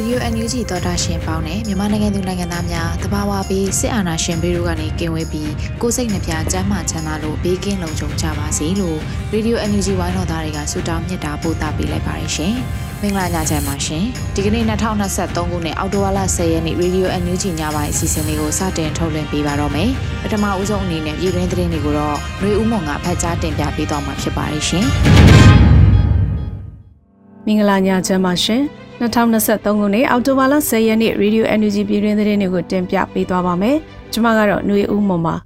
Radio NUG သောတာရှင်ပေါင်းနဲ့မြန်မာနိုင်ငံသူနိုင်ငံသားများတဘာဝပြီးစစ်အာဏာရှင်ဘေးတို့ကနေကင်းဝေးပြီးကိုစိတ်နှပြစမ်းမချမ်းသာလို့ဘေးကင်းလုံခြုံကြပါစေလို့ Radio NUG ဝိုင်းတော်သားတွေကဆုတောင်းမြတ်တာပို့သပေးလိုက်ပါတယ်ရှင်။မင်္ဂလာညချမ်းပါရှင်။ဒီကနေ့2023ခုနှစ်အောက်တိုဘာလ10ရက်နေ့ Radio NUG ညပိုင်းအစီအစဉ်လေးကိုစတင်ထုတ်လွှင့်ပေးပါတော့မယ်။ပထမဦးဆုံးအနေနဲ့ပြည်တွင်းသတင်းတွေကိုတော့ຫນွေဦးမုံကဖတ်ကြားတင်ပြပေးသွားမှာဖြစ်ပါတယ်ရှင်။မင်္ဂလာညချမ်းပါရှင်။ 2023ခုနှစ်အောက်တိုဘာလ10ရက်နေ့ Radio NUG ပြည်တွင်းသတင်းတွေကိုတင်ပြပေးသွားပါမယ်။ကျွန်မကတော့ຫນွေဦးမွန်ပါ။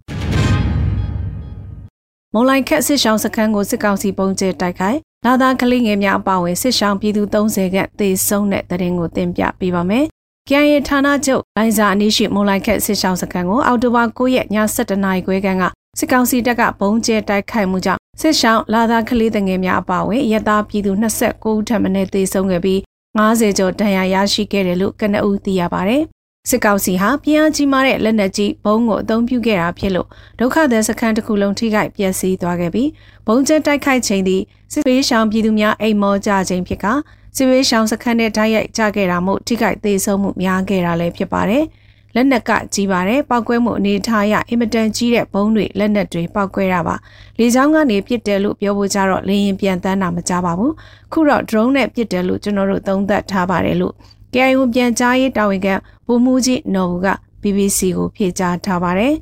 မုံလိုက်ခက်စစ်ဆောင်စခန်းကိုစစ်ကောင်စီပုံကျဲတိုက်ခိုက်လာသာကလေးငယ်များအပါအဝင်စစ်ဆောင်ပြည်သူ30ခန့်သေဆုံးတဲ့သတင်းကိုတင်ပြပေးပါမယ်။ကျန်ရဌာနချုပ်လိုင်ဇာအနီးရှိမုံလိုက်ခက်စစ်ဆောင်စခန်းကိုအောက်တိုဘာ9ရက်ည7:00နာရီခွဲခန့်ကစစ်ကောင်စီတပ်ကဘုံကျဲတိုက်ခိုက်မှုကြောင့်စစ်ဆောင်လာသာကလေးငယ်များအပါအဝင်ရဲသားပြည်သူ29ဦးထပ်မံသေဆုံးခဲ့ပြီး 90ကျော်တန်ရာရရှိခဲ့တယ်လို့ကနအူးသိရပါဗျ။စစ်ကောင်စီဟာပြည်အားကြီးမားတဲ့လက်နက်ကြီးဘုံကိုအသုံးပြုခဲ့တာဖြစ်လို့ဒုက္ခသည်စခန်းတစ်ခုလုံးထိခိုက်ပျက်စီးသွားခဲ့ပြီးဘုံကျဲတိုက်ခိုက်ချိန်သည်စစ်ပေးရှောင်ပြည်သူများအိမ်မောကြခြင်းဖြစ်ကစစ်ပေးရှောင်စခန်းနဲ့တိုက်ရိုက်ကြခဲ့တာမို့ထိခိုက်သေးဆုံးမှုများခဲ့တာလည်းဖြစ်ပါတယ်။ လက်နက်ကကြီးပါတယ်ပောက်ကွဲမှုအနေထားရအင်မတန်ကြီးတဲ့ဘုံတွေလက်နက်တွေပောက်ကွဲတာပါလေကြောင်းကနေပစ်တယ်လို့ပြောဖို့ကြတော့လေရင်ပြန်တန်းတာမကြပါဘူးခုတော့ drone နဲ့ပစ်တယ်လို့ကျွန်တော်တို့သုံးသပ်ထားပါတယ်လို့ KIO ပြန်ကြားရေးတာဝန်ခံဗိုလ်မှူးကြီးနော်ဘူးက BBC ကိုဖြေကြားထားပါတယ်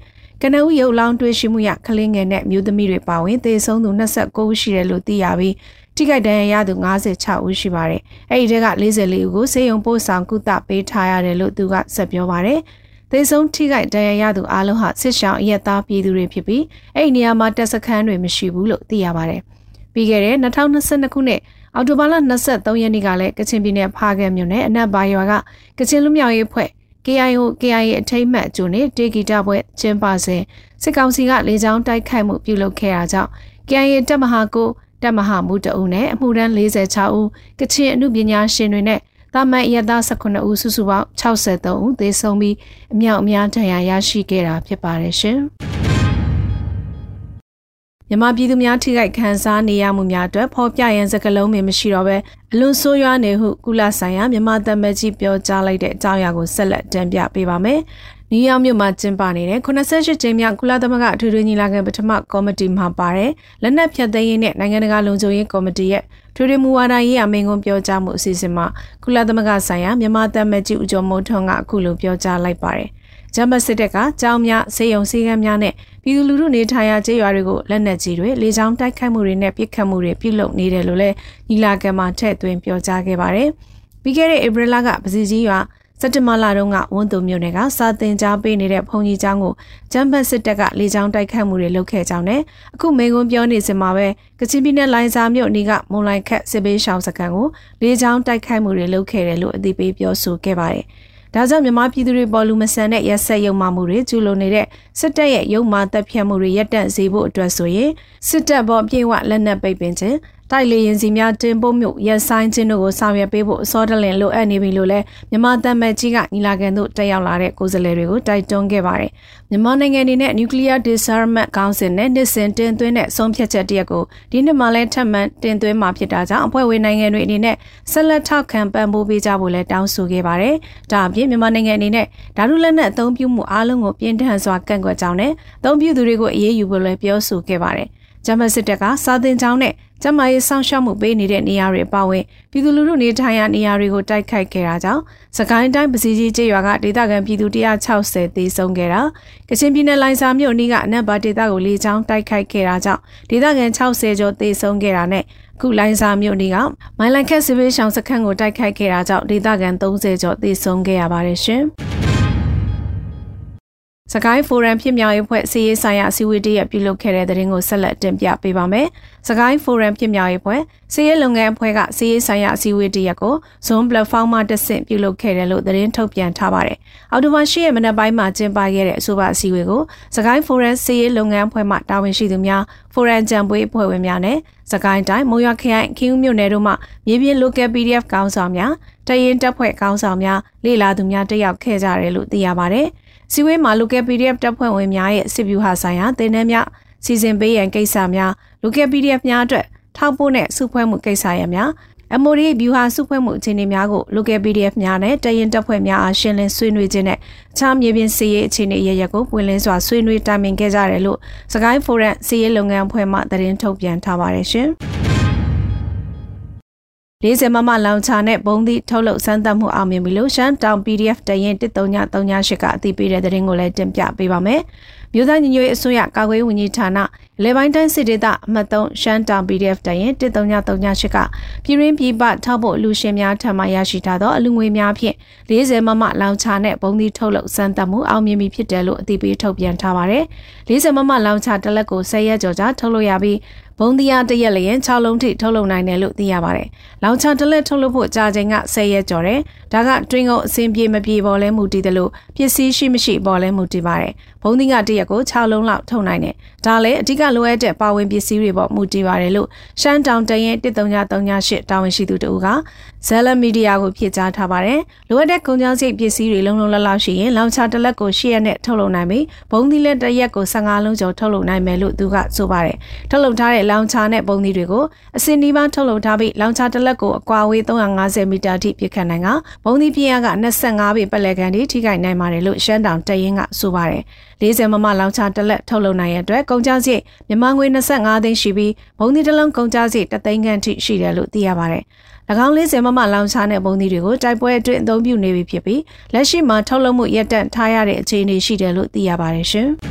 ကနဦးရုပ်လောင်းတွေ့ရှိမှုရကလင်းငယ်နဲ့မြို့သမီးတွေပါဝင်သေဆုံးသူ29ဦးရှိတယ်လို့သိရပြီးထိခိုက်ဒဏ်ရာရသူ56ဦးရှိပါတယ်။အဲ့ဒီထဲက44ဦးကိုစေယုံပို့ဆောင်ကုသပေးထားရတယ်လို့သူကဆက်ပြောပါတယ်။ သေဆုံးထိခိုက်ဒဏ်ရာရသူအလုံးဟာစစ်ရှောင်းအရက်သားပြည်သူတွေဖြစ်ပြီးအဲ့ဒီနေရာမှာတပ်စခန်းတွေမရှိဘူးလို့သိရပါတယ်။ပြီးခဲ့တဲ့2022ခုနှစ်အောက်တိုဘာလ23ရက်နေ့ကလည်းကချင်ပြည်နယ်ဖားကဲမြို့နယ်အနက်ဘာရွာကကချင်လူမျိုးရေးဖွဲ့ KIO KIA အထိမ့်မှတ်ကျုံနဲ့တေဂီတာပွဲကျင်းပစဉ်စစ်ကောင်စီကလေကြောင်းတိုက်ခိုက်မှုပြုလုပ်ခဲ့တာကြောင့် KIA တပ်မဟာကိုတပ်မဟာမှုတအုပ်နဲ့အမှုတန်း46ဦးကချင်အမှုပညာရှင်တွေနဲ့ တာမန်ရသား18ဦးစုစုပေါင်း63ဦးသေဆုံးပြီးအမြောက်အများဒဏ်ရာရရှိခဲ့တာဖြစ်ပါတယ်ရှင်။မြန်မာပြည်သူများထိခိုက်ခံစားနေရမှုများအတွက်ဖော်ပြရန်စကားလုံးတွေမရှိတော့ဘဲအလွန်ဆိုးရွားနေဟုကုလဆိုင်ရာမြန်မာသမ္မကြီးပြောကြားလိုက်တဲ့အကြောင်းအရာကိုဆက်လက်တင်ပြပေးပါမယ်။ နယူးယောက်မြို့မှာကျင်းပနေတဲ့88ကြိမ်မြောက်ကုလသမဂ္ဂအထွေထွေညီလာခံပထမကော်မတီမှာပါတဲ့လက်နက်ဖြတ်သိမ်းရေးနဲ့နိုင်ငံတကာလုံခြုံရေးကော်မတီရဲ့ထွေထွေမူဝါဒရေးအမိန့်ခွန်းပြောကြားမှုအစီအစဉ်မှာကုလသမဂ္ဂဆိုင်ရာမြန်မာတပ်မကြီးဦးကျော်မိုးထွန်းကအခုလိုပြောကြားလိုက်ပါတယ်။ဂျမစစ်တပ်ကကြောင်းများစေယုံစည်းကမ်းများနဲ့ပြည်သူလူထုနေထိုင်ရာကျေးရွာတွေကိုလက်နက်ကြီးတွေလေကြောင်းတိုက်ခိုက်မှုတွေနဲ့ပစ်ခတ်မှုတွေပြုလုပ်နေတယ်လို့လည်းညီလာခံမှာထည့်သွင်းပြောကြားခဲ့ပါတယ်။ပြီးခဲ့တဲ့ဧပြီလကပစီကြီးရွာ စက်တမလာတုန်းကဝန်သူမြို့နယ်ကစာတင်ကြားပေးနေတဲ့ဘုံကြီးကျောင်းကိုဂျမ်ဘတ်စစ်တပ်ကလေကြောင်းတိုက်ခတ်မှုတွေလုပ်ခဲ့ကြောင်းနဲ့အခုမေကွန်းပြောနေစမှာပဲကချင်ပြည်နယ်လိုင်ဇာမြို့အနီးကမုံလိုက်ခတ်စစ်ပေးရှောင်းစခန်းကိုလေကြောင်းတိုက်ခိုက်မှုတွေလုပ်ခဲ့တယ်လို့အသိပေးပြောဆိုခဲ့ပါတယ်။ဒါကြောင့်မြန်မာပြည်သူတွေပေါ်လူမဆန်တဲ့ရက်ဆက်ရုံမှမှုတွေကျူးလွန်နေတဲ့စစ်တပ်ရဲ့ရုံမှတပ်ဖြတ်မှုတွေရပ်တန့်စေဖို့အတွက်ဆိုရင်စစ်တပ်ဘောပြေဝလက်နက်ပိတ်ပင်ခြင်း တိုက်လေရင်စီများတင်ပို့မှုရဆိုင်ခြင်းတို့ကိုဆောင်ရွက်ပေးဖို့အစောတလင်လိုအပ်နေပြီလို့လည်းမြန်မာတပ်မကြီးကညီလာခံသို့တက်ရောက်လာတဲ့ကိုယ်စားလှယ်တွေကိုတိုက်တွန်းခဲ့ပါတယ်။မြန်မာနိုင်ငံအနေနဲ့ Nuclear Disarmament Council နဲ့နှစ်စဉ်တင်သွင်းတဲ့ဆုံးဖြတ်ချက်တရက်ကိုဒီနှစ်မှလည်းထပ်မံတင်သွင်းမှာဖြစ်တာကြောင့်အဖွဲ့ဝင်နိုင်ငံတွေအနေနဲ့ဆက်လက်ထောက်ခံပံ့ပိုးပေးကြဖို့လည်းတောင်းဆိုခဲ့ပါတယ်။ဒါအပြင်မြန်မာနိုင်ငံအနေနဲ့ဓာတုလက်နက်အသုံးပြုမှုအလုံးကိုပြင်းထန်စွာကန့်ကွက်ကြောင်းနဲ့အသုံးပြုသူတွေကိုအရေးယူဖို့လည်းပြောဆိုခဲ့ပါတယ်။ဂျမစစ်တပ်ကစာတင်ကြောင်းနဲ့ ကျန်းမာရေးစောင့်ရှောက်မှုပေးနေတဲ့နေရာတွေအပါအဝင်ပြည်သူလူထုနေထိုင်ရာနေရာတွေကိုတိုက်ခိုက်ခဲ့တာကြောင့်စကိုင်းတိုင်းပစီကြီးကျေးရွာကဒေသခံပြည်သူ160သေဆုံးခဲ့တာကချင်ပြည်နယ်လိုင်စာမြို့နီးကအနက်ပါဒေသကိုလေကြောင်းတိုက်ခိုက်ခဲ့တာကြောင့်ဒေသခံ60ကျော်သေဆုံးခဲ့တာနဲ့ခုလိုင်စာမြို့နီးကမိုင်လန်ခက်စစ်ဘေးရှောင်စခန်းကိုတိုက်ခိုက်ခဲ့တာကြောင့်ဒေသခံ30ကျော်သေဆုံးခဲ့ရပါတယ်ရှင်။ စကိုင်းဖိုရမ်ဖြစ်မြောက်ရေးဖွဲ့စီရေးဆိုင်ရာအစည်းအဝေးတရက်ပြုလုပ်ခဲ့တဲ့တဲ့ရင်ကိုဆက်လက်တင်ပြပေးပါမယ်။စကိုင်းဖိုရမ်ဖြစ်မြောက်ရေးဖွဲ့စီရေးလုပ်ငန်းအဖွဲ့ကစီရေးဆိုင်ရာအစည်းအဝေးတရက်ကို Zoom platform မှာတက်ဆင့်ပြုလုပ်ခဲ့တယ်လို့သတင်းထုတ်ပြန်ထားပါတယ်။အော်တိုဘာရှိရဲ့မနက်ပိုင်းမှာကျင်းပခဲ့တဲ့အဆိုပါအစည်းအဝေးကိုစကိုင်းဖိုရမ်စီရေးလုပ်ငန်းအဖွဲ့မှတာဝန်ရှိသူများဖိုရမ်ကြံပွေးအဖွဲ့ဝင်များနဲ့စကိုင်းတိုင်းမုံရွာခရိုင်ခင်းဦးမြို့နယ်တို့မှမြေပြင် local PDF ကောင်းဆောင်များတရင်တပ်ဖွဲ့ကောင်းဆောင်များလေလာသူများတက်ရောက်ခဲ့ကြတယ်လို့သိရပါတယ်။ စီဝေးမှာ local PDF တပ်ဖွဲ့ဝင်များရဲ့စစ်ဗျူဟာဆိုင်ရာတင်နန်းများစီစဉ်ပေးရန်ကိစ္စများ local PDF များအတွက်ထောက်ပို့နဲ့စုဖွဲ့မှုကိစ္စရများအမိုရီဗျူဟာစုဖွဲ့မှုအခြေအနေများကို local PDF များနဲ့တရင်တပ်ဖွဲ့များအားရှင်းလင်းဆွေးနွေးခြင်းနဲ့အခြားမြေပြင်စီရေးအခြေအနေရရကိုပွင့်လင်းစွာဆွေးနွေးတိုင်ပင်ခဲ့ကြတယ်လို့စကိုင်းဖိုရမ်စီရေးလုပ်ငန်းအဖွဲ့မှသတင်းထုတ်ပြန်ထားပါတယ်ရှင်။ 40မမလောင်ချာနဲ့ဘုံသီးထုတ်လုပ်စမ်းသပ်မှုအောင်မြင်ပြီလို့ရှမ်းတောင် PDF တရင်13938ကအသိပေးတဲ့သတင်းကိုလည်းတင်ပြပေးပါမယ်။မြို့သားညီညွတ်ရေးအစိုးရကာကွယ်ရေးဝန်ကြီးဌာန လေပိုင်းတိုင်းစစ်ဒေသအမှတ်3ရှမ်းတောင် PDF တရင်13938ကပြည်ရင်းပြည်ပထောက်ဖို့လူရှင်များထံမှရရှိထားသောအလူငွေများဖြင့်40မမလောင်ချာနဲ့ဘုံသီးထုတ်လုပ်စမ်းသပ်မှုအောင်မြင်ပြီဖြစ်တယ်လို့အသိပေးထုတ်ပြန်ထားပါတယ်။40မမလောင်ချာတစ်လက်ကို10ရက်ကျော်ကြာထုတ်လုပ်ရပြီးဘုံတရားတရက်လျင်6လုံးထိထုတ်လုပ်နိုင်တယ်လို့သိရပါတယ်။လောင်ချတလက်ထုတ်လုပ်ဖို့ကြာချိန်က10ရက်ကျော်တယ်။ဒါကတွင်းကုန်အစင်ပြေမပြေပေါ်လဲမူတည်တယ်လို့ပစ္စည်းရှိမရှိပေါ်လဲမူတည်ပါတယ်။ဘုံသီးကတရက်ကို6လုံးလောက်ထုတ်နိုင်တယ်။ဒါလည်းအဓိကလိုအပ်တဲ့ပါဝင်ပစ္စည်းတွေပေါ်မူတည်ပါတယ်လို့ရှမ်းတောင်တရင်13338တာဝန်ရှိသူတို့ကဇက်လက်မီဒီယာကိုဖြည့်ကြားထားပါတယ်။လိုအပ်တဲ့ကုန်ကျစရိတ်ပစ္စည်းတွေလုံးလုံးလလောက်ရှိရင်လောင်ချတလက်ကို10ရက်နဲ့ထုတ်လုပ်နိုင်ပြီးဘုံသီးလက်တရက်ကို15လုံးကျော်ထုတ်လုပ်နိုင်မယ်လို့သူကဆိုပါတယ်။ထုတ်လုပ်ထားတဲ့လောင်ချနဲ့ပုံသီးတွေကိုအစင်ဒီပါထုတ်လုပ်ထားပြီးလောင်ချတစ်လက်ကိုအကွာဝေး350မီတာထိပြစ်ခတ်နိုင်ကပုံသီးပြင်းအားက25ပေပတ်လည်ကန်ထိထိခိုက်နိုင်ပါတယ်လို့ရှမ်းတောင်တရင်ကဆိုပါတယ်40မမလောင်ချတစ်လက်ထုတ်လုပ်နိုင်ရတဲ့ကုန်ကျစရိတ်မြန်မာငွေ25သိန်းရှိပြီးဘုံသီးတစ်လုံးကုန်ကျစရိတ်3သိန်းခန့်ထိရှိတယ်လို့သိရပါတယ်၎င်း40မမလောင်ချတဲ့ပုံသီးတွေကိုတိုက်ပွဲအတွင်းအသုံးပြုနေပြီဖြစ်ပြီးလက်ရှိမှာထုတ်လုပ်မှုရပ်တန့်ထားရတဲ့အခြေအနေရှိတယ်လို့သိရပါတယ်ရှင်။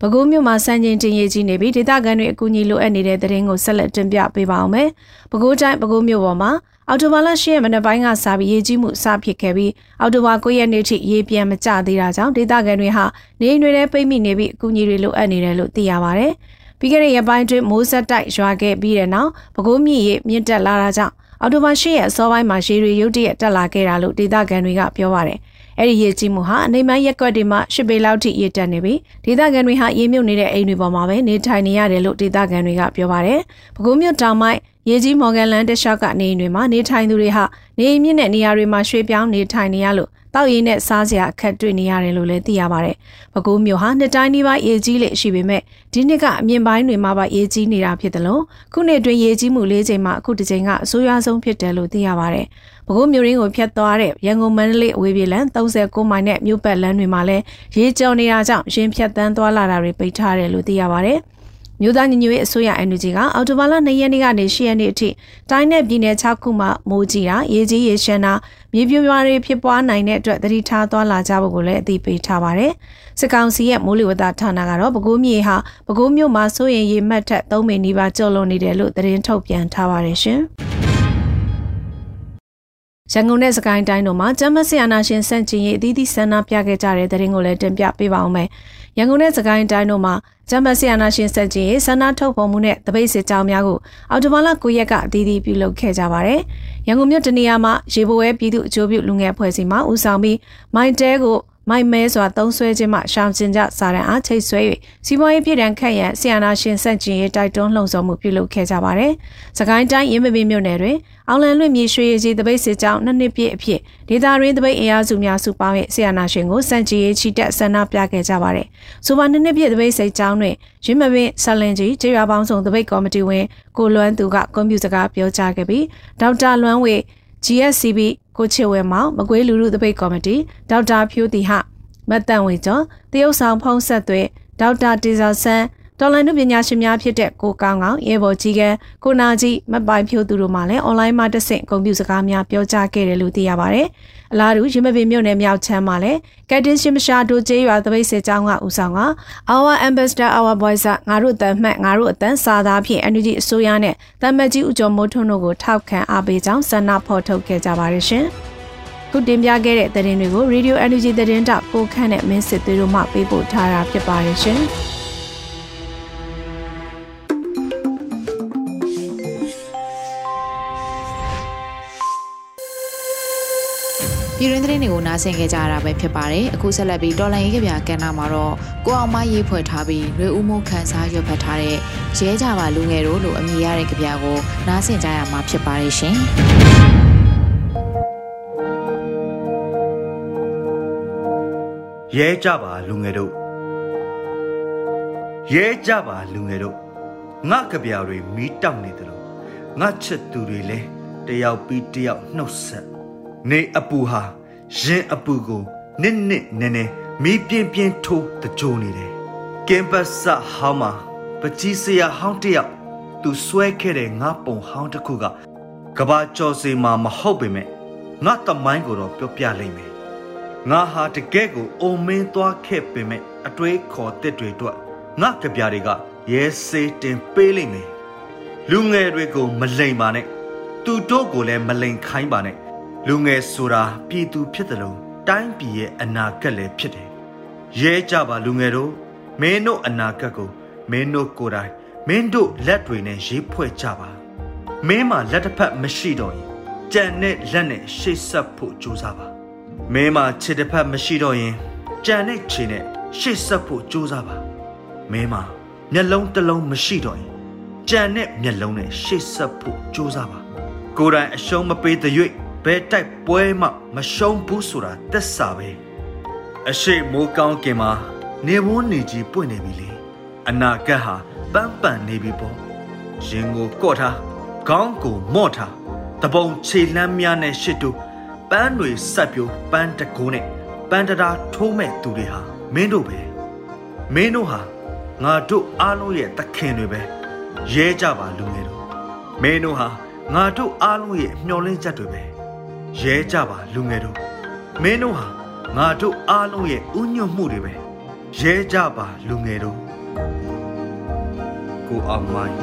ပဲခူးမြို့မှာစံချိန်တင်ရေးကြီးနေပြီးဒေသခံတွေအကူအညီလိုအပ်နေတဲ့သတင်းကိုဆက်လက်တင်ပြပေးပါအောင်မယ်။ပဲခူးတိုင်းပဲခူးမြို့ပေါ်မှာ အော်တိုဘာလ10ရက်မနက်ပိုင်းကစပြီးရေးကြီးမှုစဖြစ်ခဲ့ပြီးအော်တိုဘာ9ရက်နေ့ထိရေးပြန်မကျသေးတာကြောင့်ဒေသခံတွေဟာနေအိမ်တွေထဲပိတ်မိနေပြီးအကူအညီတွေလိုအပ်နေတယ်လို့သိရပါဗျ။ပြီးခဲ့တဲ့ရက်ပိုင်းတွင်မိုးဆက်တိုက်ရွာခဲ့ပြီးတဲ့နောက်ပဲခူးမြစ်ရေမြင့်တက်လာတာကြောင့်အော်တိုဘာ10ရက်အစောပိုင်းမှာရေတွေရုတ်တရက်တက်လာခဲ့တာလို့ဒေသခံတွေကပြောပါတယ်။အဲ့ဒီရေကြီးမှုဟာအနေမရက်ကွက်တွေမှာရှစ်ပေလောက်ထိရေတက်နေပြီးဒေသခံတွေဟာရေမြုပ်နေတဲ့အိမ်တွေပေါ်မှာပဲနေထိုင်နေရတယ်လို့ဒေသခံတွေကပြောပါတယ်။ပဲခူးမြို့တောင်ပိုင်း ရေကြီးမော်ဂန်လန်တက်ရှောက်ကနေအိမ်တွေမှာနေထိုင်သူတွေဟာနေအိမ်မြင့်တဲ့နေရာတွေမှာရွှေ့ပြောင်းနေထိုင်နေရလို့တောက်ရည်နဲ့စားစရာအခက်တွေ့နေရတယ်လို့လည်းသိရပါတယ်။ပဲခူးမြို့ဟာနှစ်တိုင်းနီးပါးရေကြီးလေရှိပေမဲ့ဒီနှစ်ကအမြင့်ပိုင်းတွေမှာပါရေကြီးနေတာဖြစ်တယ်လို့ခုနှစ်တွင်ရေကြီးမှု၄ချိန်မှအခုတစ်ချိန်ကအဆိုးရွားဆုံးဖြစ်တယ်လို့သိရပါတယ်။ပဲခူးမြို့ရင်းကိုဖျက်သွားတဲ့ရန်ကုန်မန္တလေးအဝေးပြေးလမ်း39မိုင်နဲ့မြို့ပတ်လမ်းတွေမှာလည်းရေကျော်နေတာကြောင့်ရင်ဖြတ်တန်းသွားလာတာတွေပိတ်ထားတယ်လို့သိရပါတယ်။ မြို့သားညီညွတ်ရေးအစိုးရ NUG ကအော်တိုဘာလ2ရက်နေ့ကနေ10ရက်နေ့အထိတိုင်းနဲ့ပြည်နယ်6ခုမှာမိုးကြီးတာရေကြီးရေရှမ်းတာမြေပြိုရွာတွေဖြစ်ပွားနိုင်တဲ့အတွက်သတိထားသွားလာကြဖို့ကိုလည်းအသိပေးထားပါတယ်။စစ်ကောင်စီရဲ့မိုးလေဝသဌာနကတော့ပဲခူးမြေဟာပဲခူးမြို့မှာစိုးရင်ရေမှတ်ထက်3မိနစ်နီးပါးကျော်လွန်နေတယ်လို့သတင်းထုတ်ပြန်ထားပါတယ်ရှင်။ရန်ကုန်နဲ့စကိုင်းတိုင်းတို့မှာကျမ်းမဆရာနာရှင်စန့်ကျင်ရေးအသီးသီးဆန္ဒပြခဲ့ကြတဲ့တဲ့ရင်ကိုလည်းတင်ပြပေးပါအောင်မယ်။ ရန်ကုန်နဲ့စကိုင်းတိုင်းတို့မှာကျမ်းမဆရာနာရှင်စန့်ကျင်ရေးဆန္ဒထုတ်ဖော်မှုနဲ့တပိတ်စစ်ကြောင်းများကိုအော်တိုဘာလ9ရက်ကအသီးသီးပြုလုပ်ခဲ့ကြပါတယ်။ရန်ကုန်မြို့တနေရာမှာရေဘဝဲပြည်သူ့အကျိုးပြုလူငယ်အဖွဲ့အစည်းမှဦးဆောင်ပြီးမိုင်းတဲကို မိုက်မဲစွာသုံးဆွဲခြင်းမှရှောင်ကျင်ကြစာရန်အားချိတ်ဆွဲ၍စီးပွားရေးပြည်တံခန့်ရန်ဆီယနာရှင်စန့်ကျင်ရေးတိုက်တွန်းလှုံ့ဆော်မှုပြုလုပ်ခဲ့ကြပါတယ်။စကိုင်းတိုင်းရင်းမပင်မြို့နယ်တွင်အောင်လန်လွင့်မြေရွှေရည်ကြီးတပိတ်စစ်ကြောင်းနှစ်နှစ်ပြည့်အဖြစ်ဒေသရင်းတပိတ်အင်အားစုများစုပေါင်း၍ဆီယနာရှင်ကိုစန့်ကျင်ရေးချီတက်ဆန္ဒပြခဲ့ကြပါတယ်။ဆိုပါနှစ်နှစ်ပြည့်တပိတ်စစ်ကြောင်းတွင်ရင်းမပင်ဆလင်ကြီးကျေးရွာပေါင်းစုံတပိတ်ကော်မတီဝင်ကိုလွမ်းသူကကွန်ပျူတာစကားပြောကြားခဲ့ပြီးဒေါက်တာလွမ်းဝေ GSCB ကိုချစ်ဝဲမောင်မကွေးလူလူတပိတ်ကော်မတီဒေါက်တာဖြိုးတီဟမတ်တန်ဝေကျော်တရုတ်ဆောင်ဖုံးဆက်သွဲဒေါက်တာတေဇာဆန်းတော်လိုင်းနုပညာရှင်များဖြစ်တဲ့ကိုကောင်းကောင်းရေဘော်ကြီးကကိုနာကြီးမပိုင်ဖြိုးသူတို့မှလည်းအွန်လိုင်းမှာတက်ဆင့်ဂုဏ်ပြုစကားများပြောကြားခဲ့တယ်လို့သိရပါတယ်။ အလားတူရင်းမပင်မြို့နယ်မြောက်ချမ်းမှာလည်းကက်တင်ရှင်မရှာဒိုကျေးရွာသပိတ်စစ်ကြောင်းကဦးဆောင်က Our Ambassador Our Voice ငါတို့အတန်မှတ်ငါတို့အတန်စာသားဖြင့် NUG အစိုးရနဲ့တမတ်ကြီးဦးကျော်မိုးထွန်းတို့ကိုထောက်ခံအားပေးကြောင်းဆန္ဒဖော်ထုတ်ခဲ့ကြပါတယ်ရှင်။ခုတင်ပြခဲ့တဲ့သတင်းတွေကို Radio Energy သတင်းတောက်ကိုခန့်နဲ့မင်းစစ်သွေးတို့မှပေးပို့ထားတာဖြစ်ပါတယ်ရှင်။ ပြည်ရင်းသတင်းတွေကိုနားဆင်ကြကြရတာပဲဖြစ်ပါတယ်အခုဆက်လက်ပြီးတော်လိုင်းရေးကြပြကဏ္ဍမှာတော့ကိုအောင်မရေးဖွဲ့ထားပြီးရွေဦးမှုခန်းစားရွက်ဖတ်ထားတဲ့ရဲကြပါလူငယ်တို့လို့အမည်ရတဲ့ကြပြကိုနားဆင်ကြရမှာဖြစ်ပါတယ်ရှင်ရဲကြပါလူငယ်တို့ရဲကြပါလူငယ်တို့ငါကြပြတွေမီးတောက်နေတယ်လို့ငါချစ်သူတွေလည်းတယောက်ပြီးတယောက်နှုတ်ဆက် နေအပူဟာရင်အပူကိုနစ်နစ်နဲနဲမီးပြင်းပြင်းထိုးတကြိုနေတယ်ကင်ပတ်ဆဟောင်းမှာပကြီးစရာဟောင်းတယောက်သူဆွဲခဲ့တဲ့ငါပုံဟောင်းတစ်ခုကကဘာကျော်စီမှာမဟုတ်ပေမဲ့ငါတမိုင်းကိုတော့ပြောပြလိမ့်မယ်ငါဟာတကယ့်ကိုအုံမင်းသွားခဲ့ပေမဲ့အတွေးခေါ်တစ်တွေအတွက်ငါကြပြတွေကရဲစေးတင်ပေးလိမ့်မယ်လူငယ်တွေကိုမလိမ်ပါနဲ့သူတို့ကိုလည်းမလိမ်ခိုင်းပါနဲ့ လူငယ်ဆိုတာပြည်သူဖြစ်တယ်လို့တိုင်းပြည်ရဲ့အနာဂတ်လည်းဖြစ်တယ်ရဲကြပါလူငယ်တို့မင်းတို့အနာဂတ်ကိုမင်းတို့ကိုယ်တိုင်မင်းတို့လက်တွေနဲ့ရေးဖွဲ့ကြပါမင်းမှာလက်တစ်ဖက်မရှိတော့ရင်ကြံတဲ့လက်နဲ့ရှေ့ဆက်ဖို့ကြိုးစားပါမင်းမှာခြေတစ်ဖက်မရှိတော့ရင်ကြံတဲ့ခြေနဲ့ရှေ့ဆက်ဖို့ကြိုးစားပါမင်းမှာမျက်လုံးတစ်လုံးမရှိတော့ရင်ကြံတဲ့မျက်လုံးနဲ့ရှေ့ဆက်ဖို့ကြိုးစားပါကိုယ်တိုင်အရှုံးမပေးတဲ့၍ ဘယ်တိုက်ပွဲမှမရှုံးဘူးဆိုတာသက်စာပဲအရှိမိုးကောင်းကင်မှာနေဝန်းနေကြီးပွင့်နေပြီလေအနာဂတ်ဟာပန်းပန်နေပြီပေါ့ရင်ကိုကော့ထားခေါင်းကိုမော့ထားတပုံခြေလမ်းများနဲ့ရှစ်တူပန်းတွေဆက်ပြိုးပန်းတကိုးနဲ့ပန်းတရာထိုးမဲ့သူတွေဟာမင်းတို့ပဲမင်းတို့ဟာငါတို့အားလုံးရဲ့သခင်တွေပဲရဲကြပါလူငယ်တို့မင်းတို့ဟာငါတို့အားလုံးရဲ့မျှော်လင့်ချက်တွေပဲ ရဲကြပါလူငယ်တို့မင်းတို့ဟာငါတို့အားလုံးရဲ့ဥညွတ်မှုတွေပဲရဲကြပါလူငယ်တို့ကိုအောင်မိုင်း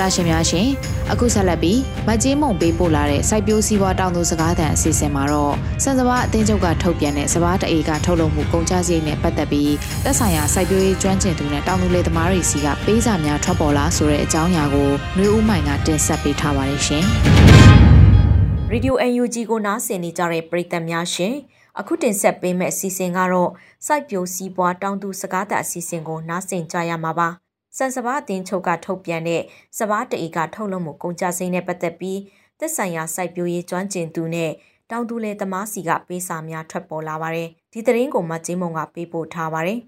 တော်ရရှင်များရှင်အခုဆက်လက်ပြီးမကြေးမုံပေးပို့လာတဲ့စိုက်ပျိုးစည်းဝါးတောင်သူစကားသံအစီအစဉ်မှာတော့စံစဘာအသင်းချုပ်ကထုတ်ပြန်တဲ့စဘာတအေကထုတ်လုပ်မှုကုန်ကျစရိတ်နဲ့ပတ်သက်ပြီးသက်ဆိုင်ရာစိုက်ပျိုးရေးကျွမ်းကျင်သူနဲ့တောင်သူလယ်သမားတွေစီကပေးစာများထွက်ပေါ်လာဆိုတဲ့အကြောင်းအရာကိုနှွေဦးမိုင်ကတင်ဆက်ပေးထားပါတယ်ရှင်။ Radio UNG ကိုနားဆင်နေကြတဲ့ပရိသတ်များရှင်အခုတင်ဆက်ပေးမယ့်အစီအစဉ်ကတော့စိုက်ပျိုးစည်းပွားတောင်သူစကားသံအစီအစဉ်ကိုနားဆင်ကြရမှာပါ။ စံစဘာအသင်းချုပ်ကထုတ်ပြန်တဲ့စဘာတအေကထုတ်လုပ်မှုကုန်ကြစိမ်းနဲ့ပတ်သက်ပြီးသက်ဆိုင်ရာစိုက်ပျိုးရေးကျွမ်းကျင်သူနဲ့တောင်သူလယ်သမားစီကပေးစာများထွက်ပေါ်လာပါတယ်။ဒီသတင်းကိုမကျင်းမုံကပေးပို့ထားပါတယ်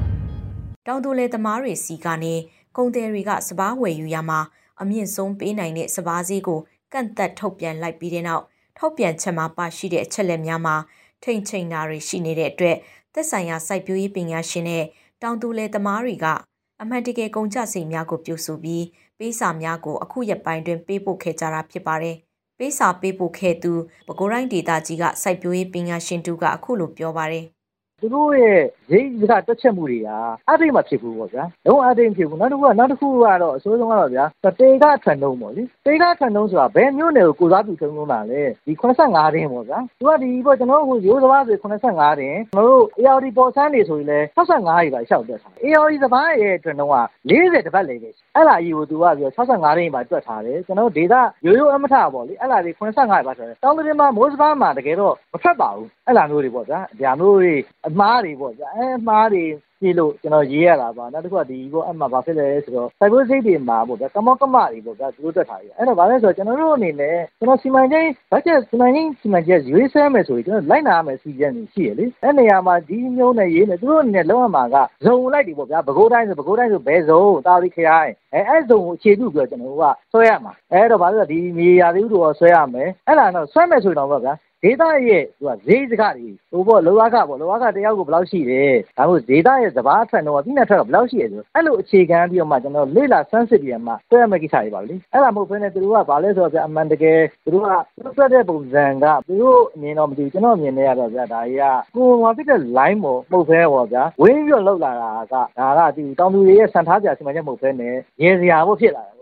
။တောင်သူလယ်သမားတွေစီကနေကုန်သည်တွေကစဘာဝယ်ယူရမှာအမြင့်ဆုံးပေးနိုင်တဲ့စဘာဈေးကိုကန့်သက်ထုတ်ပြန်လိုက်ပြီးတဲ့နောက်ထုတ်ပြန်ချက်မှာပါရှိတဲ့အချက်လက်များမှာထိမ့်ချိန်တာတွေရှိနေတဲ့အတွက်သက်ဆိုင်ရာစိုက်ပျိုးရေးပညာရှင်နဲ့တောင်သူလယ်သမားတွေက အမှန်တကယ်ကုန်ကျစရိတ်များကိုပြုစုပြီးပေးစာများကိုအခုရက်ပိုင်းတွင်ပေးပို့ခဲ့ကြတာဖြစ်ပါတယ်။ပေးစာပေးပို့ခဲ့သူပဲခူးတိုင်းဒေသကြီးကစိုက်ပျိုးရေးပညာရှင်တူကအခုလိုပြောပါတယ်။ သူတို့ရဲ့ရိတ်ကတက်ချက်မှုတွေကအဲ့ဒီမှာဖြစ်ဘူးပေါ့ဗျာလုံးဝအဲ့ဒီဖြစ်ဘူးနောက်တစ်ခုကနောက်တစ်ခုကတော့အစိုးဆုံးကတော့ဗျာတေကထန်တုံးပေါ့လေတေကထန်တုံးဆိုတာဘယ်မျိုးနယ်ကိုကိုစားပြုထုံးလုံးတာလဲဒီ85တင်းပေါ့ဗျာသူကဒီပေါ့ကျွန်တော်တို့ရိုးစဘာဆို85တင်းကျွန်တော်တို့ ARD ပေါ်ဆန်းနေဆိုရင်လည်း65ကြီးပါရှောက်တက်ထား ARD စဘာရဲ့အတွင်းတော့40တပတ်လေပဲအဲ့လာကြီးကိုသူကပြော65တင်းပါတွက်ထားတယ်ကျွန်တော်တို့ဒေတာရိုးရိုးအမထပေါ့လေအဲ့လာကြီး85ပါဆိုတယ်တောင်းတရင်မှာမိုးစဘာမှာတကယ်တော့မဖက်ပါဘူးအဲ့လာမျိုးတွေပေါ့ဗျာဒါမျိုးတွေအအမားတွေပေါ့ဗျာအဲအမားတွေကြည့်လို့ကျွန်တော်ရေးရတာပါနောက်တစ်ခုကဒီပေါ့အမှဘာဖြစ်လဲဆိုတော့စိုက်ပျိုးစိတ်တွေမှာပေါ့ဗျာကမောကမတွေပေါ့ဗျာသူတို့တက်ထားပြီအဲ့တော့ဘာလဲဆိုတော့ကျွန်တော်တို့အနေနဲ့ကျွန်တော်စီမံကိန်းဘတ်ဂျက်စီမံကိန်းစီမံချက်ရွေးဆဲမယ်ဆိုရင်ကျွန်တော်လိုက်နာရမယ်စီစဉ်နေရှိရလေအဲ့နေရာမှာဒီမျိုးနဲ့ရေးနေသူတို့အနေနဲ့လုံးဝမှာကဇုံလိုက်တွေပေါ့ဗျာဘကိုးတိုင်းဆိုဘကိုးတိုင်းဆိုဘယ်ဇုံတာလီခရိုင်အဲအဲ့ဇုံကိုအခြေပြုပြီးတော့ကျွန်တော်တို့ကဆွဲရမှာအဲ့တော့ဘာလို့လဲဒီမြေယာသေးဥတော်ဆွဲရမယ်အဲ့ဒါတော့ဆွဲမယ်ဆိုရင်တော့ဗျာ ဒေတာရဲ့သူကဈေးစကားတွေဟိုပေါ့လောကပေါ့လောကတယောက်ကိုဘယ်လောက်ရှိတယ်ဒါမှမဟုတ်ဒေတာရဲ့စဘာအထွက်တော့ပြီးနေထွက်ကဘယ်လောက်ရှိရဆိုအဲ့လိုအခြေခံပြီးတော့မှကျွန်တော်လေ့လာဆန်းစစ်ပြီးမှတွေ့ရမယ့်ကိစ္စတွေပါလေအဲ့ဒါမဟုတ်ဘဲနဲ့သူတို့ကဘာလဲဆိုတော့ဗျအမှန်တကယ်သူတို့ကသူတို့တဲ့ပုံစံကသူတို့အမြင်တော့မသိဘူးကျွန်တော်အမြင်နဲ့ရတော့ဗျဒါကြီးကကိုယ်မှာဖြစ်တဲ့ line ပေါ့ပုတ်ဖဲပေါ့ဗျာဝင်းပြီးတော့လောက်လာတာကဒါကဒီတောင်သူတွေရဲ့စံထားကြစီမံချက်မဟုတ်ဘဲနဲ့ရေစရာဖို့ဖြစ်လာတယ်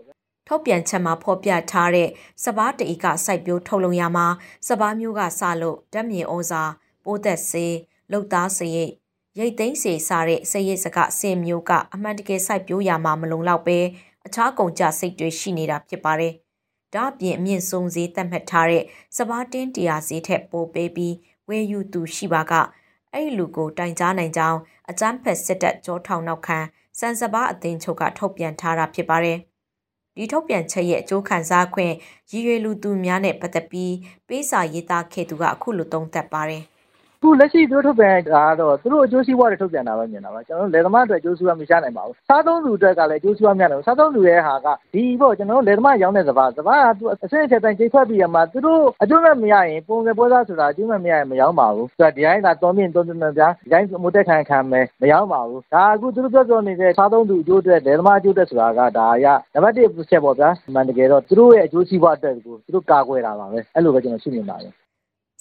ထုတ်ပြန်ချက်မှာဖော်ပြထားတဲ့စပားတအီကစိုက်ပျိုးထုတ်လုပ်ရမှာစပားမျိုးကစလို့ဓာတ်မြေဩဇာပိုးသက်စေးလုတ်သားစရိတ်ရိတ်သိမ်းစေစားတဲ့စရိတ်စကစင်မျိုးကအမှန်တကယ်စိုက်ပျိုးရမှာမလုံလောက်ပဲအခြားကုန်ကြစိတ်တွေရှိနေတာဖြစ်ပါတယ်။ဒါ့အပြင်အမြင့်ဆုံးဈေးသတ်မှတ်ထားတဲ့စပားတင်းတရားဈေးထက်ပိုပေးပြီးဝယ်ယူသူရှိပါကအဲ့လူကိုတိုင်ကြားနိုင်ကြောင်းအကြမ်းဖက်စစ်တပ်ကြောထောင်နောက်ခံစံစပားအသင်းချုပ်ကထုတ်ပြန်ထားတာဖြစ်ပါတယ်။ ဒီထုတ်ပြန်ချက်ရဲ့အကျိုးခံစားခွင့်ရည်ရွယ်လူသူများနဲ့ပတ်သက်ပြီးပေးစာရေးသားခဲ့သူကအခုလိုသုံးသပ်ပါတယ် ခုလက်ရှိသူတို့ထုတ်ပြန်တာကတော့သူတို့အကျိုးစီးပွားတွေထုတ်ပြန်တာပဲမြင်တာပါကျွန်တော်တို့လယ်သမားအတွက်အကျိုးစီးပွားမရှာနိုင်ပါဘူးစားသုံးသူအတွက်ကလည်းအကျိုးစီးပွားများတယ်စားသုံးသူရဲ့ဟာကဒီပေါ့ကျွန်တော်တို့လယ်သမားရောင်းတဲ့စပါးစပါးကသူအဆင့်အချက်တိုင်းချိန်ခွက်ပြီးရမှာသူတို့အကျိုးမဲ့မရရင်ပုံစံပွဲသားဆိုတာအကျိုးမဲ့မရရင်မရောင်းပါဘူးဆိုတော့ဒီတိုင်းကတော်မြင့်တော်မြင့်ဗျာဒီတိုင်းမိုးတက်ခံခံမယ်မရောင်းပါဘူးဒါအခုသူတို့ပြောပြောနေတဲ့စားသုံးသူအကျိုးအတွက်လယ်သမားအကျိုးအတွက်ဆိုတာကဒါရနံပါတ်1ချက်ပေါ့ဗျာမှန်တကယ်တော့သူတို့ရဲ့အကျိုးစီးပွားအတွက်ကိုသူတို့ကာကွယ်တာပါပဲအဲ့လိုပဲကျွန်တော်ရှင်းမြင်ပါတယ်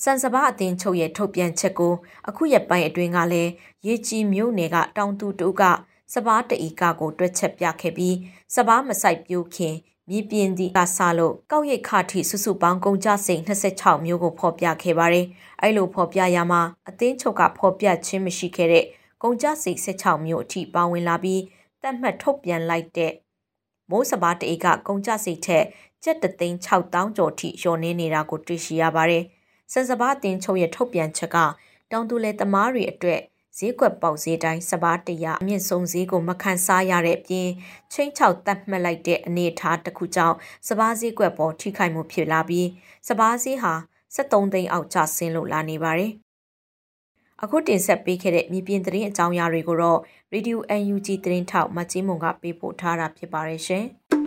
စံစဘာအတင်ချုပ်ရဲ့ထုတ်ပြန်ချက်ကိုအခုရက်ပိုင်းအတွင်းကလည်းရေကြည်မြို့နယ်ကတောင်သူတို့ကစဘာတအီကကိုတွက်ချက်ပြခဲ့ပြီးစဘာမဆိုင်ပြိုးခင်မြေပြင်ဒီကဆလို့ကောက်ရိတ်ခထိစုစုပေါင်းကုန်ကြစိန်26မျိုးကိုဖော်ပြခဲ့ပါတယ်။အဲ့လိုဖော်ပြရမှာအသင်းချုပ်ကဖော်ပြခြင်းမရှိခဲ့တဲ့ကုန်ကြစိန်16မျိုးအထိပါဝင်လာပြီးတတ်မှတ်ထုတ်ပြန်လိုက်တဲ့မိုးစဘာတအေကကုန်ကြစိတ်ထက်ကျက်တသိန်း6000ကျော်ထိလျော်နေနေတာကိုတွေ့ရှိရပါတယ်။ စံစဘာတင်ချုပ်ရဲ့ထုတ်ပြန်ချက်ကတောင်သူလယ်သမားတွေအတွက်ဈေးကွက်ပေါက်ဈေးတိုင်းစဘာတရအမြင့်ဆုံးဈေးကိုမခံစားရတဲ့အပြင်ချင်းချောက်တတ်မှတ်လိုက်တဲ့အနေအထားတစ်ခုကြောင့်စဘာဈေးကွက်ပေါ်ထိခိုက်မှုဖြစ်လာပြီးစဘာဈေးဟာ73သိန်းအောက်ကျဆင်းလို့လာနေပါတယ်။အခုတင်ဆက်ပေးခဲ့တဲ့မြေပြင်သတင်းအကြောင်းအရာတွေကိုတော့ Radio UNG သတင်းထောက်မကြီးမုံကပေးပို့ထားတာဖြစ်ပါတယ်ရှင်။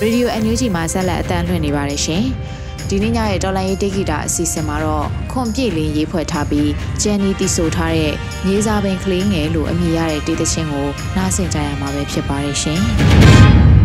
ရေဒီယို NUG မှာဆက်လက်အသံလွှင့်နေပါတယ်ရှင်။ဒီနေ့ညရဲ့တော်လိုင်းရေးတိဂီတာအစီအစဉ်မှာတော့ခွန်ပြည့်လင်းရေးဖွဲ့ထားပြီးဂျန်နီတီဆိုထားတဲ့မြေစာပင်ကလေးငယ်လို့အမည်ရတဲ့တေးသချင်းကိုနားဆင်ကြရမှာပဲဖြစ်ပါတယ်ရှင်။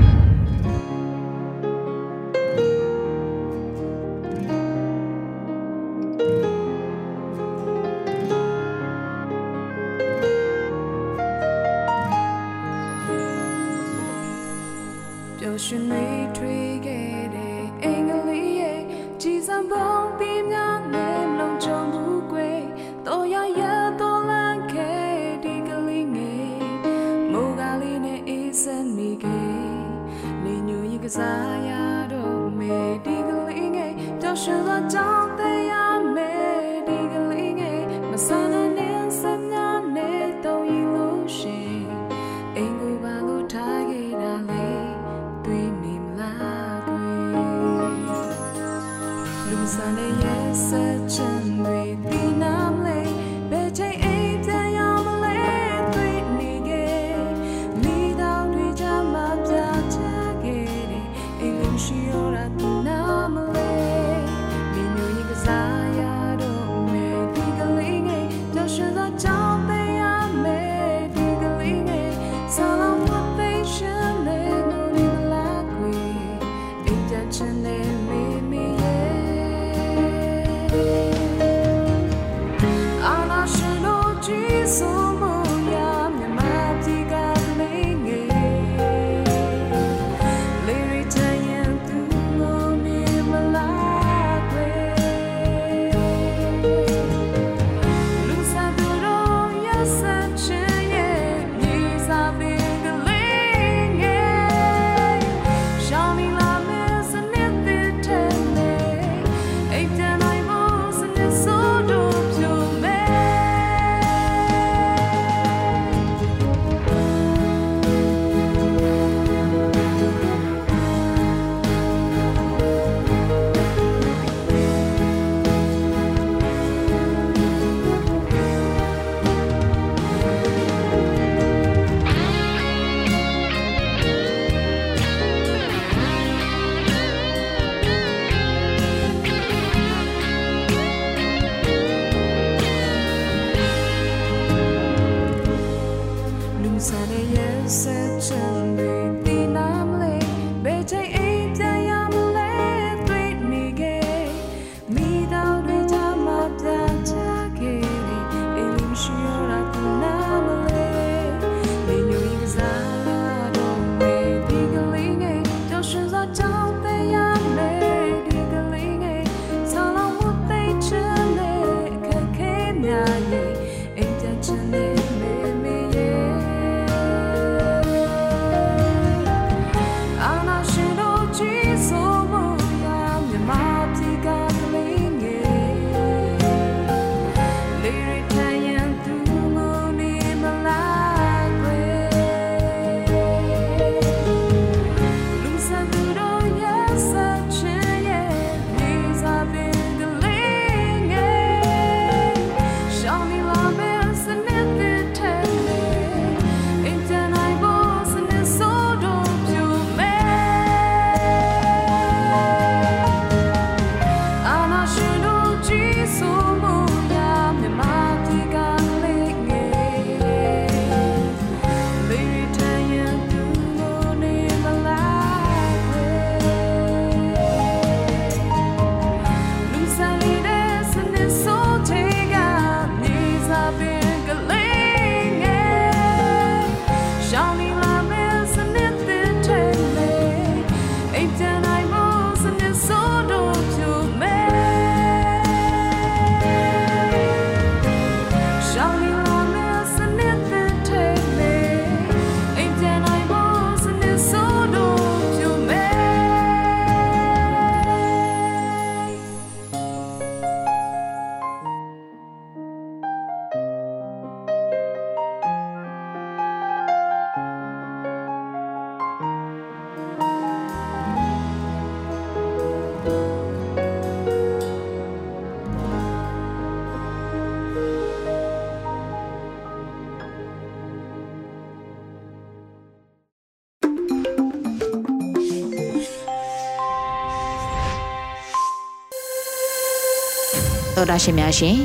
တော်တာရှင်များရှင်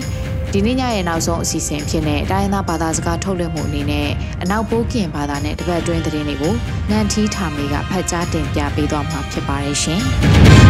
ဒီနေ့ညရဲ့နောက်ဆုံးအစီအစဉ်ဖြစ်တဲ့တိုင်းရင်းသားဘာသာစကားထုတ်လွှင့်မှုအနေနဲ့အနောက်ပိုးကင်ဘာသာနဲ့တပတ်အတွင်းသတင်းတွေကိုငန်ထီးထာမေကဖတ်ကြားတင်ပြပေးသွားမှာဖြစ်ပါတယ်ရှင်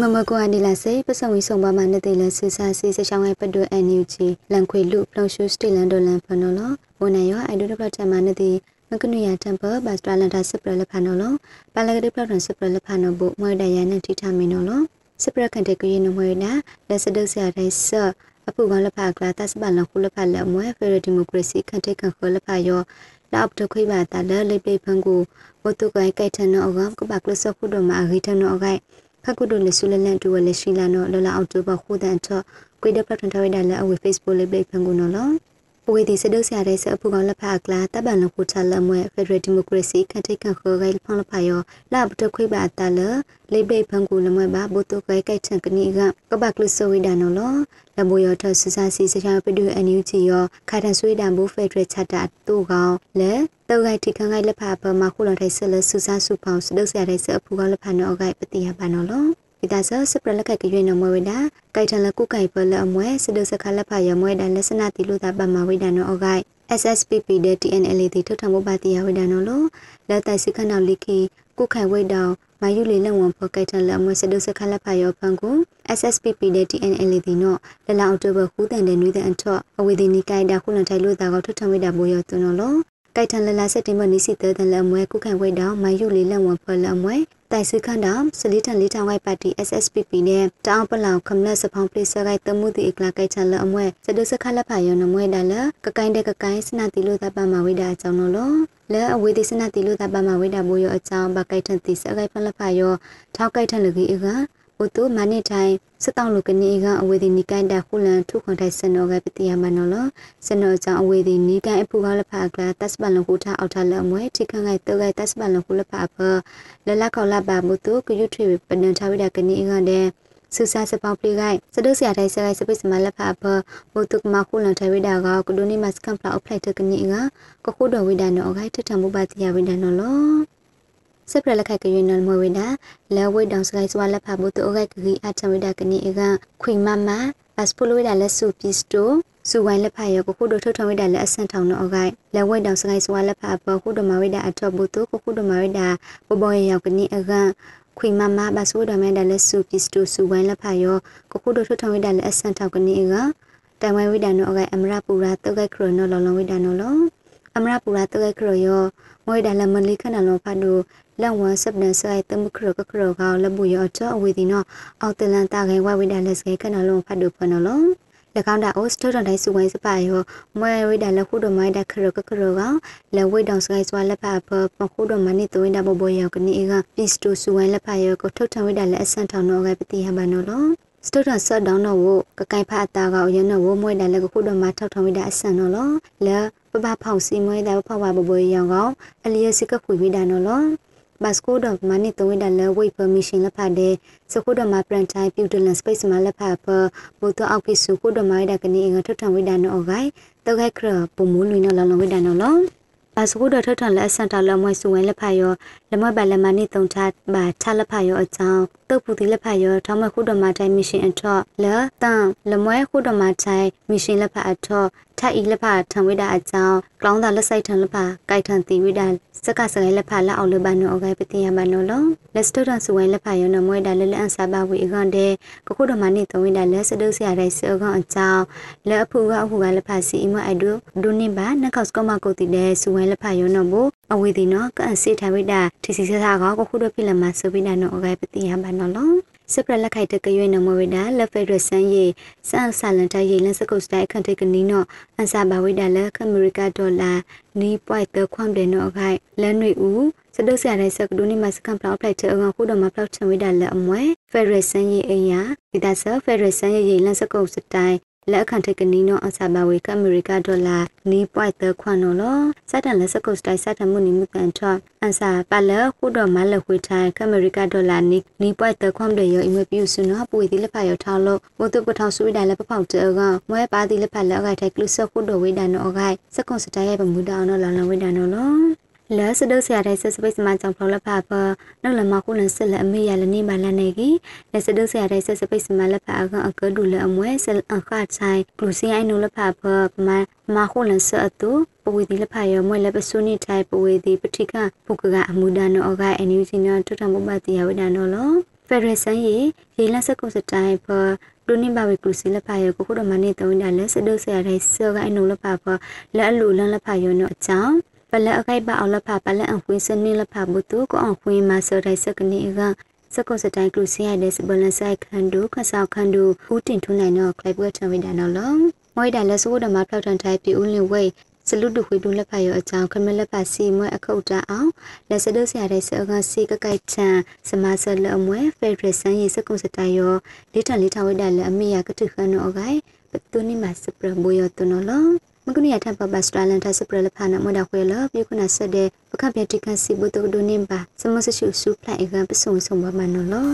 မိမမကွာနီလာစေပစံဝီဆောင်ပါမနဲ့တေလဆူဆာစီစချောင်းရဲ့ပဒွအန်ယူဂျီလန်ခွေလူပလုံရှူစတီလန်ဒိုလန်ဖနော်လဝန်နယောအိုင်ဒိုဒပတမနဲ့တေမကနုယာတမ်ပဘတ်စတလန်တာစပရလဖနော်လပါလကတိပလန်စပရလဖနော်ဘမွေဒရန်နဲ့ထိထမင်းနော်လစပရကန်တကရီနမွေနာလက်စဒုဆရာတိုင်းဆအပူကလဖကလာတစပလန်ခုလဖလမွေဖရဒီမိုကရေစီကန်တေကန်ခလဖယောလောက်တခွေပါတလလိပိဖန်ကိုဝတုကိုင်ကိုက်ထနောကကပကလစခုဒမအဂိထနောကိုင် ခကုဒိုလေဆူလလန်တူဝလေရှိလာနော်လလအောက်တိုဘာခုဒန်တော့ကွေဒပလတ်ထဝိဒါလအဝေ Facebook လေးပိတ်ဖန်ကူနော်လော ပွေဒီစဒုဆရာတဲ့ဆအဖူကောင်လက်ဖကလာတပန်လခုချလမွဲဖက်ဒရယ်ဒီမိုကရေစီခန့်ထိတ်ခန့်ခေါ်ဂိုင်ဖောင်းလဖယောလာဘတခွိပါတလလေးပိတ်ဖန်ကူလမွဲပါဘုတုကိုင်ကိုက်ချန်ကနီကကပကလဆဝိဒါနော်လောလဘယောထဆဆာစီစချာပဒူအန်ယူဂျီယောခါတန်ဆွေးတန်ဘူဖက်ဒရယ်ချတာတူကောင်လဲတောက်ဂိုက်ထိခန်းဂိုင်လက်ဖပမခုလော်ထိုင်ဆလဆူဆာဆူဖောင်းစဒုဆရာတဲ့ဆအဖူကောင်လက်ဖနော်ဂိုင်ပတိယပါနော်လော ဒီဒါဆစပရလက်ကကရွေးနမဝေဒကိုက်ထလကုကိုင်ပလအမွဲစဒုစခလက်ဖရမွဲဒလက်စနာတိလူတာပမဝေဒနောအဂိုင် SSPP တဲ့ TNL တိထုတ်ထမှုပါတိယဝေဒနောလို့လက်တိုင်စခနောက်လိခိကုခိုင်ဝေတောင်မယူလီလက်ဝန်ဖော်ကိုက်ထလအမွဲစဒုစခလက်ဖရဖန်ကို SSPP တဲ့ TNL တိနောလလအောက်တိုဘာခုတန်တဲ့နွေတဲ့အထော့အဝေဒီနီကိုင်တာခုလန်ထိုင်လို့တာကထုတ်ထဝေဒဘိုးရသွနော်လို့ကိုက်ထန်လလစက်တင်မနီစီတဲ့လအမွဲကုခိုင်ဝေတောင်မယူလီလက်ဝန်ဖော်လအမွဲ တိုင်စခန်ဒမ်စလီတန်လီတောင်ဝိုင်ပါတီ SSPP နဲ့တောင်ပလောင်ခမလစဖောင်းပလိစဂိုင်တမှုတီအကလာကိုက်ချန်လအမွဲစဒုစခလက်ဖာယောနမွဲဒါလကကိုင်းတဲ့ကကိုင်းစနာတီလို့တပမဝိဒါအကြောင်းလို့လဲအဝေးဒီစနာတီလို့တပမဝိဒါဘိုးယောအကြောင်းဘကိုက်ထန်တီစဂိုင်ဖလက်ဖာယောထောက်ကိုက်ထန်လကြီးအက ဥတုမနိတိုင်စတောင်းလူကနေကအဝေဒီနိကိုင်းတာခုလန်ထုခွန်ထိုင်စနောကပတိယမနောလစနောကြောင့်အဝေဒီနိကိုင်းအဖူကလဖကလတတ်စပလန်ခုထအောက်ထလအမွဲထိခန့်ကိုက်တောက်ကိုက်တတ်စပလန်ခုလဖဖလလခေါလပါမှုတုကယုထွေပနန်ချဝိဒကနေကတဲ့ဆူဆာစပောင်းပလိကိုက်စဒုစရာတိုင်းစကိုက်စပိစမလဖဖဘုတုကမခုလန်ထဝိဒါကကဒိုနီမတ်ကမ်ဖလာအပလိုက်တကနေကကခုဒဝိဒါနောအခိုက်ထထမှုပါတိယဝိဒါနောလော စပရလက်ခိုက်ကရွေးနော်မဝေဒလဲဝိတောင်စကိုင်းစွာလက်ဖာဘူးတူအခိုက်ကကြီးအထဝိဒကနီအကခွေမမပတ်စပိုလိုဝိဒလက်စုပစ္စတိုစူဝိုင်းလက်ဖာရောကိုခုတို့ထုတ်ထဝိဒလက်အဆန်ထောင်နော်အခိုက်လဲဝိတောင်စကိုင်းစွာလက်ဖာဘခုတို့မဝိဒအထော့ဘူးတူကိုခုတို့မဝိဒဘဘောရရောက်ကနီအကခွေမမဘဆူဒမဲဒလက်စုပစ္စတိုစူဝိုင်းလက်ဖာရောကိုခုတို့ထုတ်ထဝိဒလက်အဆန်ထောက်ကနီအကတမဝိဒနောအခိုက်အမရပူရာတုတ်ကခရနောလောလောဝိဒနောလောအမရပူရာတုတ်ကခရယောမွေဒါလမလိခနလောဖတ်တို့ လက်ဝဆပ်နဆိုင်တမခရကခရကလဘူရချအဝေဒီနောအောက်တလန်တာခိုင်ဝဝိဒါလက်စကေခနလုံးဖတ်တို့ဖနလုံး၎င်းတာအိုစတိုတန်တိုင်းစုဝိုင်းစပါယောမွဲဝိဒါလက်ခုတော်မိုင်းတာခရကခရကလက်ဝိတောင်စကိုင်းစွာလက်ဖပပခုတော်မနိတဝိဒါဘဘယောကနေကပစ္စတိုစုဝိုင်းလက်ဖယောကိုထုတ်ထဝိဒါလက်အဆန်ထောင်တော့ကပတိဟဘနောလောစတိုတာဆတ်ဒေါင်းတော့ဝကကိုင်ဖာတာကရနဝမွဲတယ်လက်ခုတော်မှာထောက်ထောင်ဝိဒါအဆန်နော်လောလဲပပဖောက်စီမွဲတယ်ဖောက်ပါဘဘရောင်ကောင်အလျက်စကခွေဝိဒါနော်လော ဘတ်စကိုတော့မနိတဝိဒါလဲဝိတ်ပမီရှင်လက်ဖတ်တဲ့စကိုတော့မှာပရန်တိုင်းပြူတလန်စပိတ်မှာလက်ဖတ်ဖဘုတ်တော့အောက်ဖိစုကိုတော့မိုင်းဒါကနေငါထောက်ထောင်ဝိဒါနော်အဂိုင်တောက်ခိုက်ခရပုံမူးလွင်နော်လောင်လောင်ဝိဒါနော်လောပါစကုဒထထလက်အစန်တာလမွဲစုဝင်လက်ဖတ်ရော လမွဲပါလမနိတုံချပါချလက်ဖတ်ရောအကြောင်းတုတ်ပူတိလက်ဖတ်ရောထောင်းမခုဒမတိုင်းမရှင်အထော့လတန်လမွဲခုဒမတိုင်းမရှင်လက်ဖတ်အထော့ထဤလက်ဖတ်ထံဝိဒါအကြောင်းကလောင်းတာလက်ဆိုင်ထံလက်ဖတ်ကိုက်ထံတီဝိဒါစကစရဲလက်ဖတ်လက်အောက်လက်ပါနောအဂိုင်ပတိယမနောလောလက်စတိုတန်စုဝင်လက်ဖတ်ရောနမွဲဒါလက်လက်အန်စာပါဝီအခွန်တဲ့ကခုဒမနိတုံဝိဒါလက်စဒုဆရာတဲ့စေအခွန်အကြောင်းလက်အဖူကအဖူကလက်ဖတ်စီအမအိုက်ဒိုဒုနိဘာနက်ကော့စကမကိုတီတဲ့စုဝင်လက်ဖတ်ရောနဘော အဝေဒီနောကန်စီထဝိဒါတီစီဆာကကခုဒဖိလမဆဝိဒါနောအဂိုင်ပတိယမနောလောစပရလက်ခိုက်တကရွေးနမဝိဒါလက်ဖက်ရဆန်ယေစန်ဆာလန်တယေလန်စကုတ်စတိုင်ခန့်တေကနီနောအန်စာဘဝိဒါလက်ခမရီကာဒေါ်လာနီပွိုက်တခွမ်ဒေနောအခိုက်လန်နွေဦးစဒုဆရာတဲ့စကဒူနီမစကန်ပလောက်ဖလိုက်တဲ့ငါခုတော်မှာပလောက်ချံဝိဒါလက်အမွဲဖက်ရဆန်ယေအရာဒီဒါဆဖက်ရဆန်ယေလန်စကုတ်စတိုင် လက်အခန့်ထိတ်ကနီနောအစာဘဝေကအမေရိကဒေါ်လာနီပွိုက်တခွန်နော်လောစတန်လက်စကုတ်စတိုင်စတန်မှုနီမှုကန်ထော့အန်စာပါလခုတော်မလခွေထိုင်ကအမေရိကဒေါ်လာနီနီပွိုက်တခွန်တွေရောအမွေပြူစနောပွေဒီလက်ဖာရောထောင်းလို့ဘုတုပထောင်ဆွေးတိုင်လက်ပဖောက်တဲကမွဲပါဒီလက်ဖာလက်အခိုက်ထိုက်ကလုဆခုတော်ဝေဒန်နောအခိုက်စကုတ်စတိုင်ရဲ့ပမှုတောင်းနော်လောင်လောင်ဝေဒန်နော်လော လဲစဒုဆရာတဲ့ဆက်စပိတ်စမကြောင့်ဖလောလဖာပနောက်လမခုလန်ဆက်လက်အမေရလနေမလာနေကြီးလဲစဒုဆရာတဲ့ဆက်စပိတ်စမလက်ဖာအကဒူလအမွဲဆလအခါချိုင်ပလူစီအိုင်နုလဖာပပမမခုလန်ဆက်အတူပဝေဒီလဖာရမွဲလက်ပစုနိထိုင်ပဝေဒီပတိကပုကကအမှုဒနောအကအန်ယူစီနောထွထမဘတိယဝဒနောလောဖက်ဒရယ်ဆန်ရေရေလစကုစတိုင်ပဒုန်ဘဝေကုစီလဖာရကိုခုဒမနေတုံးဒါလဲစဒုဆရာတဲ့ဆောကအနုလဖာပလက်အလူလန်လဖာရနောအချောင်း ပလက်အခိုက်ပါအောင်လဖပလက်အခွင်းစနင်းလဖဘုတုကိုအောင်ခွင်းမဆော်တိုင်းစကနေကစကောစတိုင်ကလူစီရတဲ့စဘလန်ဆိုင်ခန်ဒူခဆောက်ခန်ဒူဦးတင်ထွန်းနိုင်တော့ကလိုက်ပွဲထံဝိဒါနော်လောမွိဒါလက်ဆိုးဒမဖောက်ထန်ထိုင်ပြဦးလင်ဝိတ်စလူတူခွေတူလက်ဖတ်ရအကြောင်းခမလက်ဖတ်စီမွဲအခုတ်တာအောင်လက်စဒုဆရာတဲ့ဆောကစီကကိုက်ချန်စမဆလအမွဲဖက်ဒရယ်ဆန်ရေးစကုစတိုင်ရောလေးထန်လေးထဝိဒါလက်အမေရကတုခန်နော်အကိုင်ပတူနိမစပရဘိုယတနော်လော မကုနီယထပ်ပပစတရလန်ထစပရလဖာနမဒခွေလပြုခုနာဆက်တဲ့ပကပြတိကစီဘုတုဒုန်င်ပါစမဆရှုစုဖလိုက်အကပဆုံဆုံဘမနော်လော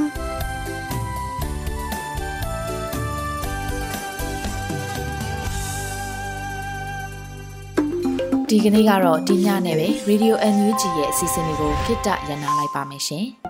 ဒီကနေ့ကတော့ဒီညနဲ့ပဲ Radio NUG ရဲ့အစီအစဉ်လေးကိုခਿੱတရနာလိုက်ပါမယ်ရှင်။